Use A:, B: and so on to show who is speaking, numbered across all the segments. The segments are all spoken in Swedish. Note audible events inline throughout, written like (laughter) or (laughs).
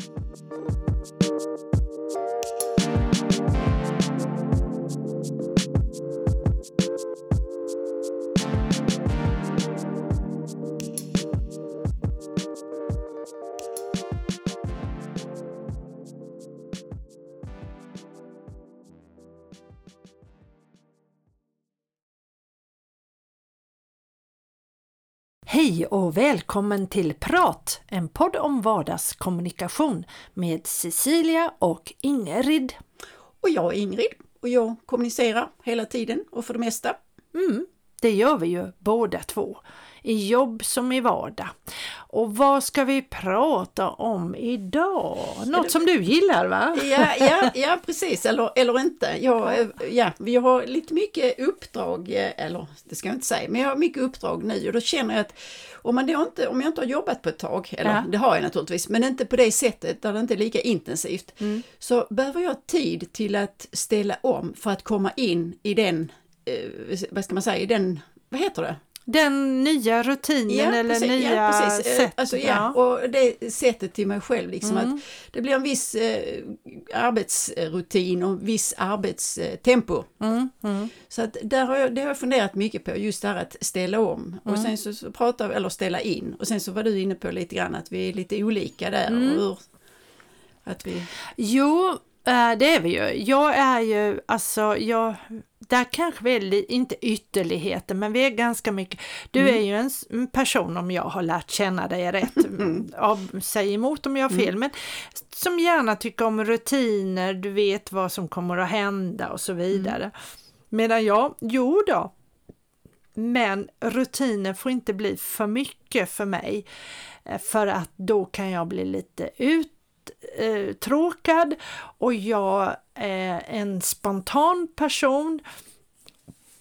A: Thank you. Hej och välkommen till Prat, en podd om vardagskommunikation med Cecilia och Ingrid.
B: Och jag är Ingrid och jag kommunicerar hela tiden och för det mesta.
A: Mm, det gör vi ju båda två i jobb som i vardag. Och vad ska vi prata om idag? Något som du gillar va?
B: Ja, ja, ja precis, eller, eller inte. Jag, ja, vi har lite mycket uppdrag, eller det ska jag inte säga, men jag har mycket uppdrag nu och då känner jag att om, man då inte, om jag inte har jobbat på ett tag, eller ja. det har jag naturligtvis, men inte på det sättet där det inte är lika intensivt, mm. så behöver jag tid till att ställa om för att komma in i den, eh, vad ska man säga, i den, vad heter det?
A: Den nya rutinen ja, eller precis, nya ja. Eh, sättet.
B: Alltså, ja, ja. Och det sättet till mig själv, liksom mm. att det blir en viss eh, arbetsrutin och viss arbetstempo. Mm. Mm. Så att där har jag, det har jag funderat mycket på, just det här att ställa om och mm. sen så, så pratar eller ställa in och sen så var du inne på lite grann att vi är lite olika där. Och
A: mm.
B: hur, att vi...
A: Jo, det är vi ju. Jag är ju, alltså jag där kanske vi är inte ytterligheter, men vi är ganska mycket. Du mm. är ju en person, om jag har lärt känna dig rätt, (laughs) mm. av, säg emot om jag har fel, mm. men som gärna tycker om rutiner, du vet vad som kommer att hända och så vidare. Mm. Medan jag, jo då, men rutiner får inte bli för mycket för mig, eh, för att då kan jag bli lite ut uttråkad eh, och jag är en spontan person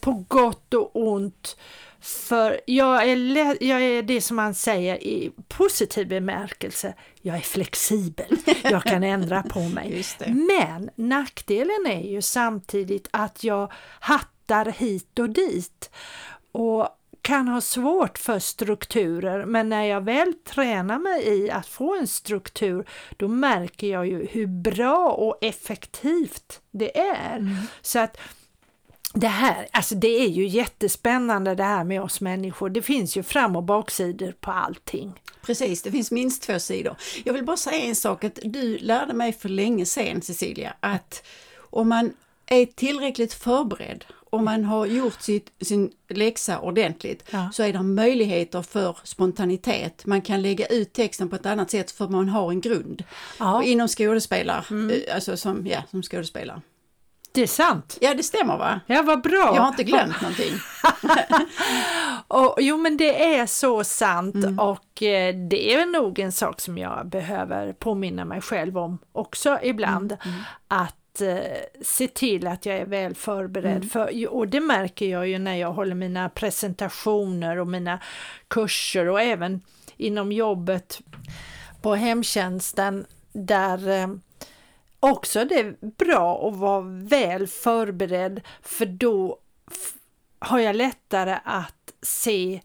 A: på gott och ont. För jag är, jag är det som man säger i positiv bemärkelse, jag är flexibel, jag kan ändra på (laughs) mig. Men nackdelen är ju samtidigt att jag hattar hit och dit. Och kan ha svårt för strukturer men när jag väl tränar mig i att få en struktur då märker jag ju hur bra och effektivt det är. Mm. Så att det här, alltså det är ju jättespännande det här med oss människor. Det finns ju fram och baksidor på allting.
B: Precis, det finns minst två sidor. Jag vill bara säga en sak, att du lärde mig för länge sedan Cecilia, att om man är tillräckligt förberedd om man har gjort sitt, sin läxa ordentligt ja. så är det möjligheter för spontanitet. Man kan lägga ut texten på ett annat sätt för man har en grund. Ja. inom skådespelare, mm. Eh, alltså som, ja, som skådespelare.
A: Det är sant!
B: Ja det stämmer va?
A: Ja vad bra!
B: Jag har inte glömt någonting. (laughs)
A: och, jo men det är så sant mm. och eh, det är nog en sak som jag behöver påminna mig själv om också ibland. Mm. Mm. Att eh, se till att jag är väl förberedd. Mm. För, och det märker jag ju när jag håller mina presentationer och mina kurser och även inom jobbet på hemtjänsten där eh, också det är bra att vara väl förberedd för då har jag lättare att se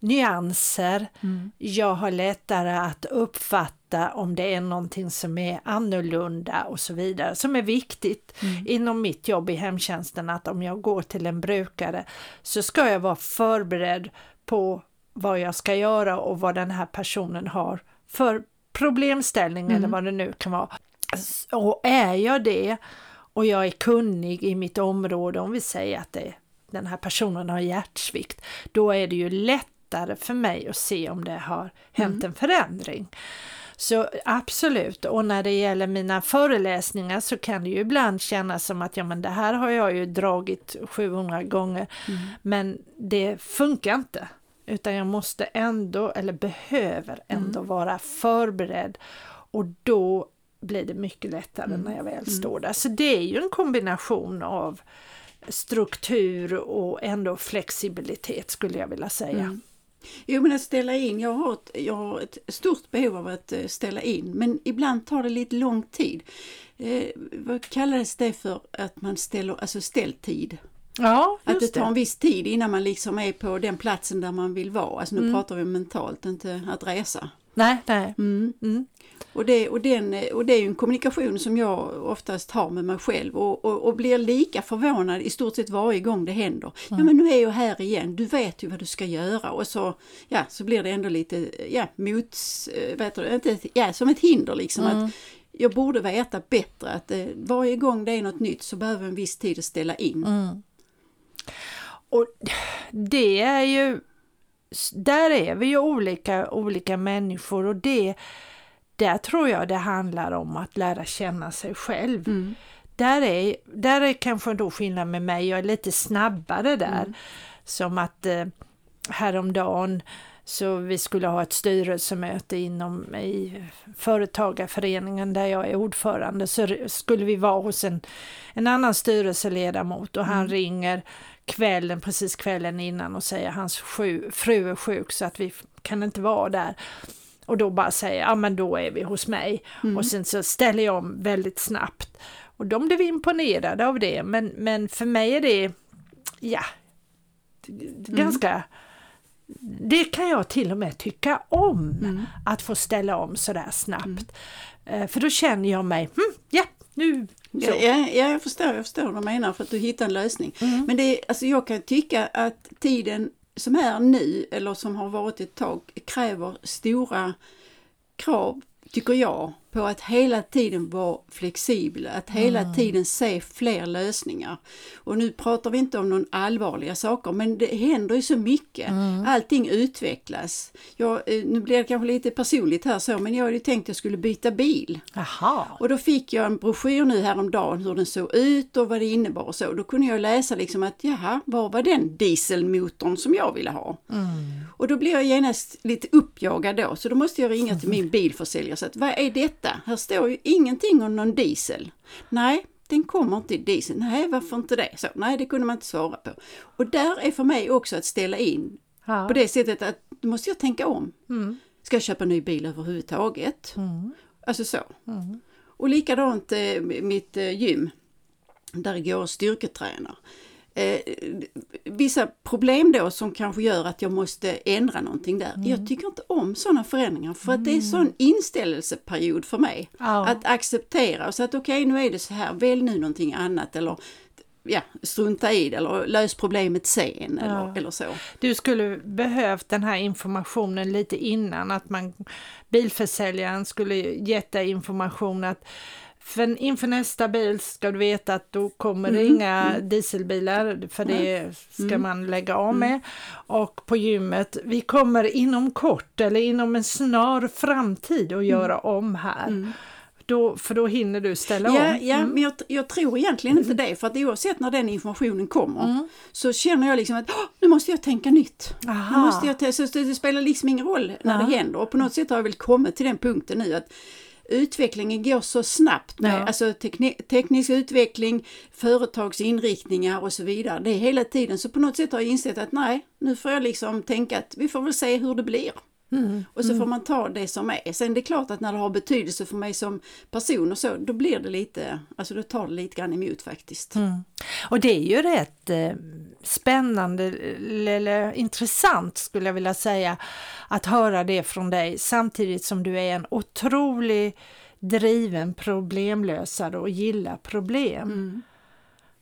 A: nyanser. Mm. Jag har lättare att uppfatta om det är någonting som är annorlunda och så vidare, som är viktigt mm. inom mitt jobb i hemtjänsten, att om jag går till en brukare så ska jag vara förberedd på vad jag ska göra och vad den här personen har för problemställning mm. eller vad det nu kan vara. Och är jag det och jag är kunnig i mitt område, om vi säger att det, den här personen har hjärtsvikt, då är det ju lätt lättare för mig att se om det har hänt mm. en förändring. Så absolut, och när det gäller mina föreläsningar så kan det ju ibland kännas som att ja men det här har jag ju dragit 700 gånger mm. men det funkar inte. Utan jag måste ändå, eller behöver ändå mm. vara förberedd och då blir det mycket lättare mm. när jag väl mm. står där. Så det är ju en kombination av struktur och ändå flexibilitet skulle jag vilja säga.
B: Jo men att ställa in, jag har, ett, jag har ett stort behov av att eh, ställa in men ibland tar det lite lång tid. Eh, vad kallades det för att man ställer, alltså ställtid?
A: Ja,
B: Att det tar en viss tid innan man liksom är på den platsen där man vill vara. Alltså nu mm. pratar vi mentalt, inte att resa.
A: Nej, nej.
B: Mm. Mm. Och det, och, den, och det är ju en kommunikation som jag oftast har med mig själv och, och, och blir lika förvånad i stort sett varje gång det händer. Mm. Ja men nu är jag här igen, du vet ju vad du ska göra och så, ja, så blir det ändå lite ja, mot, eh, vet du, inte, ja, som ett hinder liksom. Mm. Att jag borde veta bättre att eh, varje gång det är något nytt så behöver en viss tid att ställa in.
A: Mm. Och det är ju, där är vi ju olika, olika människor och det, där tror jag det handlar om att lära känna sig själv. Mm. Där, är, där är kanske då skillnad med mig, jag är lite snabbare där. Mm. Som att eh, häromdagen så vi skulle ha ett styrelsemöte inom i företagarföreningen där jag är ordförande så skulle vi vara hos en, en annan styrelseledamot och han mm. ringer kvällen, precis kvällen innan och säger hans sju, fru är sjuk så att vi kan inte vara där. Och då bara säger ja men då är vi hos mig. Mm. Och sen så ställer jag om väldigt snabbt. Och de blev imponerade av det men, men för mig är det, ja, mm. ganska det kan jag till och med tycka om, mm. att få ställa om sådär snabbt. Mm. För då känner jag mig, hm, ja, nu
B: Ja, ja, jag, förstår, jag förstår vad du menar för att du hittar en lösning. Mm. Men det är, alltså jag kan tycka att tiden som är nu, eller som har varit ett tag, kräver stora krav, tycker jag, på att hela tiden vara flexibel, att hela mm. tiden se fler lösningar. Och nu pratar vi inte om någon allvarliga saker men det händer ju så mycket. Mm. Allting utvecklas. Jag, eh, nu blir det kanske lite personligt här så men jag hade tänkt att jag skulle byta bil.
A: Aha.
B: Och då fick jag en broschyr nu häromdagen hur den såg ut och vad det innebar och så. Då kunde jag läsa liksom att jaha, var var den dieselmotorn som jag ville ha? Mm. Och då blir jag genast lite uppjagad då så då måste jag ringa till min (laughs) bilförsäljare och säga vad är detta? Detta? Här står ju ingenting om någon diesel. Nej, den kommer inte i diesel. Nej, varför inte det? Så, nej, det kunde man inte svara på. Och där är för mig också att ställa in ja. på det sättet att då måste jag tänka om. Mm. Ska jag köpa en ny bil överhuvudtaget? Mm. Alltså så. Mm. Och likadant eh, mitt eh, gym, där jag går styrketränar eh, vissa problem då som kanske gör att jag måste ändra någonting där. Mm. Jag tycker inte om sådana förändringar för att det är mm. sån inställelseperiod för mig. Oh. Att acceptera så att okej okay, nu är det så här, välj nu någonting annat eller ja, strunta i det eller lös problemet sen eller, ja. eller så.
A: Du skulle behövt den här informationen lite innan, att man bilförsäljaren skulle gett dig information att för inför nästa bil ska du veta att då kommer det mm. inga mm. dieselbilar för det ska mm. man lägga av med. Mm. Och på gymmet, vi kommer inom kort eller inom en snar framtid att göra mm. om här. Mm. Då, för då hinner du ställa
B: ja,
A: om.
B: Ja, men jag, jag, tror egentligen inte det för att oavsett när den informationen kommer så känner jag liksom att nu måste jag tänka nytt. Nu måste jag så det spelar liksom ingen roll när ja. det händer och på något sätt har jag väl kommit till den punkten nu att utvecklingen går så snabbt med ja. alltså teknisk utveckling, företagsinriktningar och så vidare. Det är hela tiden så på något sätt har jag insett att nej, nu får jag liksom tänka att vi får väl se hur det blir. Mm, och så mm. får man ta det som är. Sen det är klart att när det har betydelse för mig som person och så, då blir det lite, alltså då tar det lite grann emot faktiskt. Mm.
A: Och det är ju rätt eh, spännande eller intressant skulle jag vilja säga att höra det från dig samtidigt som du är en otrolig driven problemlösare och gillar problem. Mm.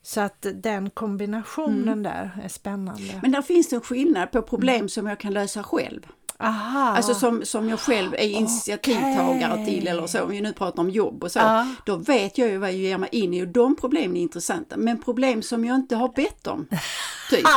A: Så att den kombinationen mm. där är spännande.
B: Men där finns det en skillnad på problem mm. som jag kan lösa själv
A: Aha.
B: Alltså som, som jag själv är initiativtagare okay. till eller så, om vi nu pratar om jobb och så, ah. då vet jag ju vad jag ger mig in i och de problemen är intressanta. Men problem som jag inte har bett om, typ.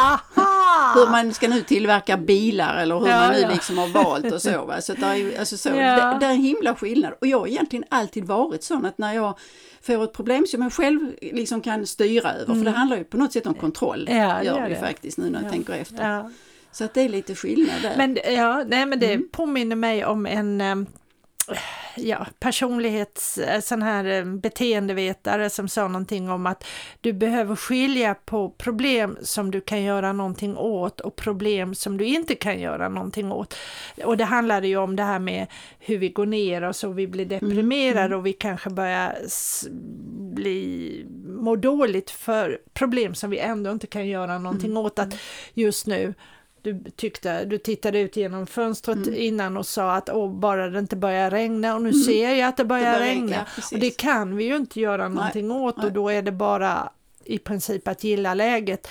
B: hur man ska nu tillverka bilar eller hur ja, man nu ja. liksom har valt och så. Va? Så, det är, alltså så ja. det, det är en himla skillnad. Och jag har egentligen alltid varit sån att när jag får ett problem som jag själv liksom kan styra över, mm. för det handlar ju på något sätt om kontroll, ja, gör det ju faktiskt nu när jag tänker efter. Så att det är lite skillnad där.
A: Men, ja, nej, men det mm. påminner mig om en eh, ja, personlighets, eh, sån här eh, beteendevetare som sa någonting om att du behöver skilja på problem som du kan göra någonting åt och problem som du inte kan göra någonting åt. Och det handlade ju om det här med hur vi går ner och så vi blir deprimerade mm. och vi kanske börjar bli, må dåligt för problem som vi ändå inte kan göra någonting mm. åt. Att just nu du tyckte, du tittade ut genom fönstret mm. innan och sa att åh, bara det inte börjar regna och nu mm. ser jag att det börjar, det börjar regna. Ja, och det kan vi ju inte göra någonting nej, åt nej. och då är det bara i princip att gilla läget.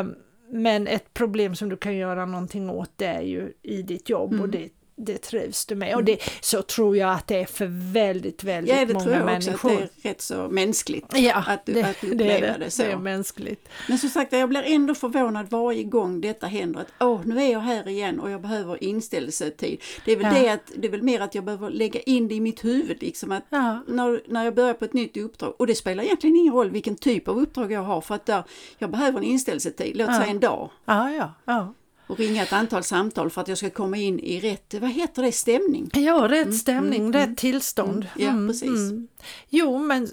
A: Um, men ett problem som du kan göra någonting åt det är ju i ditt jobb mm. och det det trivs du med. Och det, så tror jag att det är för väldigt, väldigt många människor. Ja, det tror jag också
B: att det är rätt så mänskligt
A: ja,
B: att,
A: det,
B: att uppleva
A: det,
B: det, så.
A: Det är mänskligt.
B: Men som sagt, jag blir ändå förvånad varje gång detta händer. Att åh, nu är jag här igen och jag behöver inställelsetid. Det är väl, ja. det, att, det är väl mer att jag behöver lägga in det i mitt huvud, liksom att ja. när, när jag börjar på ett nytt uppdrag, och det spelar egentligen ingen roll vilken typ av uppdrag jag har, för att där, jag behöver en inställelsetid, låt säga en dag.
A: Ja, ja, ja
B: och ringa ett antal samtal för att jag ska komma in i rätt, vad heter det, stämning?
A: Ja, rätt mm, stämning, mm, rätt mm, tillstånd.
B: Mm, ja, precis.
A: Jo, men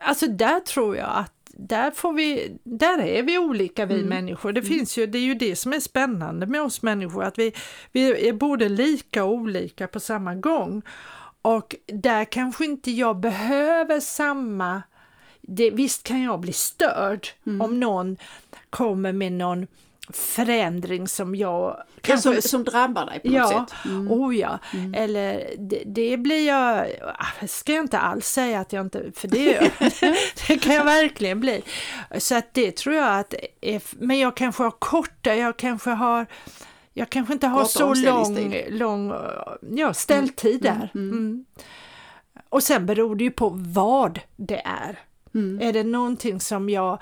A: alltså där tror jag att där, får vi, där är vi olika vi mm. människor. Det, finns ju, det är ju det som är spännande med oss människor, att vi, vi är både lika och olika på samma gång. Och där kanske inte jag behöver samma... Det, visst kan jag bli störd mm. om någon kommer med någon förändring som jag...
B: Kanske, som, som drabbar dig på något
A: ja,
B: sätt?
A: Mm. Oh ja, mm. eller det, det, blir jag... Ah, ska jag inte alls säga att jag inte... För det, (laughs) (laughs) det kan jag verkligen bli. Så att det tror jag att... Men jag kanske har korta, jag kanske har... Jag kanske inte har så lång, lång ja, ställtid mm. där. Mm. mm. Och sen beror det ju på vad det är. Mm. Är det någonting som jag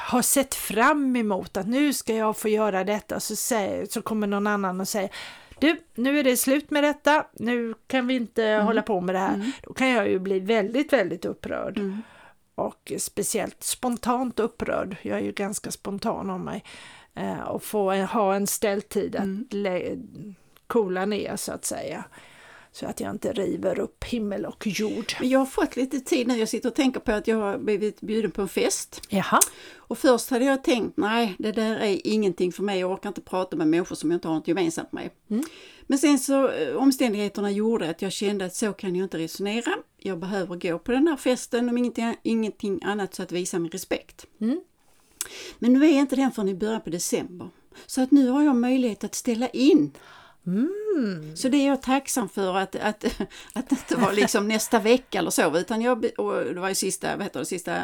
A: har sett fram emot att nu ska jag få göra detta så, säger, så kommer någon annan och säger du, nu är det slut med detta, nu kan vi inte mm. hålla på med det här. Mm. Då kan jag ju bli väldigt, väldigt upprörd. Mm. Och speciellt spontant upprörd, jag är ju ganska spontan om mig. Eh, och få ha en ställtid att mm. coola ner så att säga så att jag inte river upp himmel och jord.
B: Men jag har fått lite tid nu, jag sitter och tänker på att jag har blivit bjuden på en fest.
A: Jaha.
B: Och först hade jag tänkt, nej det där är ingenting för mig, jag orkar inte prata med människor som jag inte har något gemensamt med. Mm. Men sen så eh, omständigheterna gjorde att jag kände att så kan jag inte resonera. Jag behöver gå på den här festen om ingenting, ingenting annat så att visa min respekt. Mm. Men nu är inte den förrän i början på december. Så att nu har jag möjlighet att ställa in
A: Mm.
B: Så det är jag tacksam för att, att, (laughs) att det inte var liksom nästa vecka eller så utan jag, och det var ju sista, vad heter det, sista eh,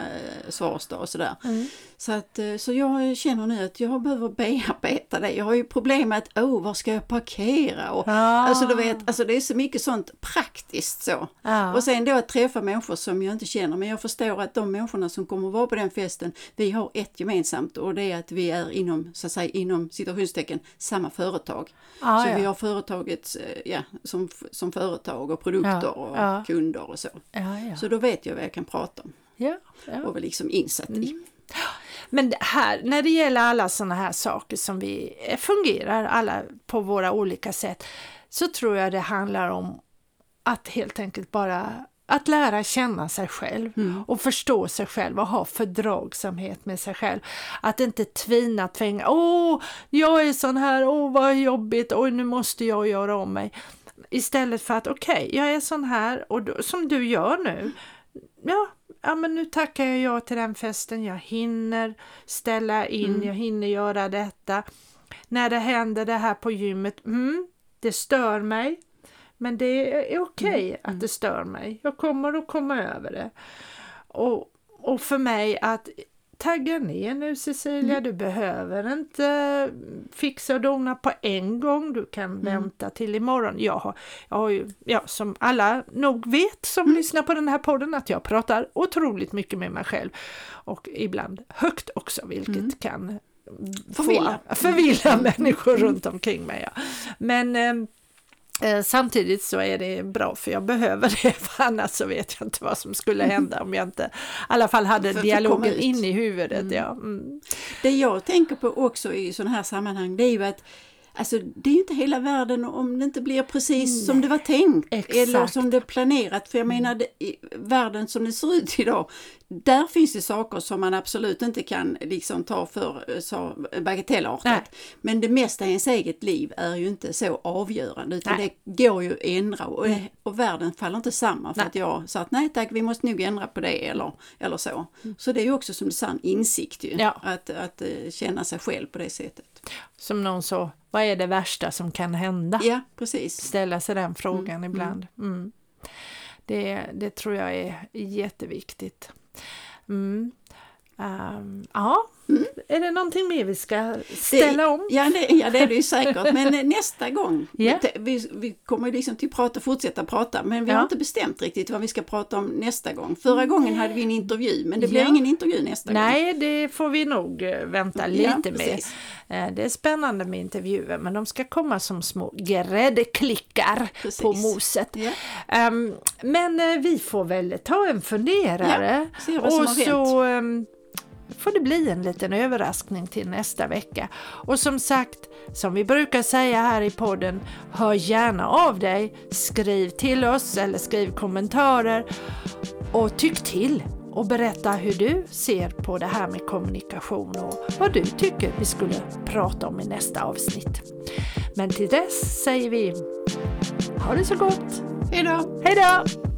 B: svarsdag och sådär. Mm. Så, att, eh, så jag känner nu att jag behöver bearbeta det. Jag har ju problem med att, oh, var ska jag parkera? Och, ah. Alltså du vet, alltså det är så mycket sånt praktiskt så. Ah. Och sen då att träffa människor som jag inte känner, men jag förstår att de människorna som kommer att vara på den festen, vi har ett gemensamt och det är att vi är inom, så att säga, inom situationstecken samma företag. Ah, så ja. vi har företaget eh, ja, som, som företag och produkter ja, och ja. kunder och så. Så då vet jag vad jag kan prata om. Och vara liksom insatt mm. i.
A: Men här, när det gäller alla sådana här saker som vi eh, fungerar alla på våra olika sätt så tror jag det handlar om att helt enkelt bara att lära känna sig själv mm. och förstå sig själv och ha fördragsamhet med sig själv. Att inte tvina, tvänga, åh, jag är sån här, åh vad jobbigt, oj nu måste jag göra om mig. Istället för att okej, okay, jag är sån här och då, som du gör nu, ja, ja men nu tackar jag ja till den festen, jag hinner ställa in, mm. jag hinner göra detta. När det händer det här på gymmet, mm, det stör mig, men det är okej okay mm. att mm. det stör mig. Jag kommer att komma över det. Och, och för mig att tagga ner nu Cecilia, mm. du behöver inte fixa och dona på en gång, du kan mm. vänta till imorgon. Jag har, jag har ju, ja, som alla nog vet som mm. lyssnar på den här podden, att jag pratar otroligt mycket med mig själv och ibland högt också, vilket mm. kan
B: förvilla,
A: förvilla människor runt omkring mig. Ja. Men eh, Eh, samtidigt så är det bra för jag behöver det, (laughs) för annars så vet jag inte vad som skulle hända om jag inte i alla fall hade för, dialogen in i huvudet. Mm. Ja. Mm.
B: Det jag tänker på också i sådana här sammanhang det är ju att Alltså det är ju inte hela världen om det inte blir precis Nej. som det var tänkt.
A: Exakt.
B: Eller som det är planerat. För jag mm. menar, det, i, världen som den ser ut idag, där finns det saker som man absolut inte kan liksom ta för så bagatellartat. Nej. Men det mesta i ens eget liv är ju inte så avgörande utan nej. det går ju att ändra och, mm. och världen faller inte samman för nej. att jag sa att nej tack vi måste nog ändra på det eller, eller så. Mm. Så det är ju också som du sa insikt ju, ja. att, att uh, känna sig själv på det sättet.
A: Som någon sa, vad är det värsta som kan hända?
B: Ja, precis.
A: Ställa sig den frågan mm. ibland. Mm. mm. Det, det tror jag är jätteviktigt. Mm. Um, ja, mm. Är det någonting mer vi ska ställa
B: det,
A: om?
B: Ja det, ja, det är det ju säkert, men nästa gång, yeah. vi, vi kommer liksom till prata, fortsätta prata, men vi ja. har inte bestämt riktigt vad vi ska prata om nästa gång. Förra gången hade vi en intervju, men det blir ja. ingen intervju nästa
A: Nej,
B: gång.
A: Nej, det får vi nog eh, vänta lite ja, med. Eh, det är spännande med intervjuer, men de ska komma som små gräddklickar precis. på moset. Um, men eh, vi får väl ta en funderare. Och så. Um, får det bli en liten överraskning till nästa vecka. Och som sagt, som vi brukar säga här i podden, hör gärna av dig, skriv till oss eller skriv kommentarer och tyck till och berätta hur du ser på det här med kommunikation och vad du tycker vi skulle prata om i nästa avsnitt. Men till dess säger vi ha det så gott!
B: Hejdå!
A: Hejdå!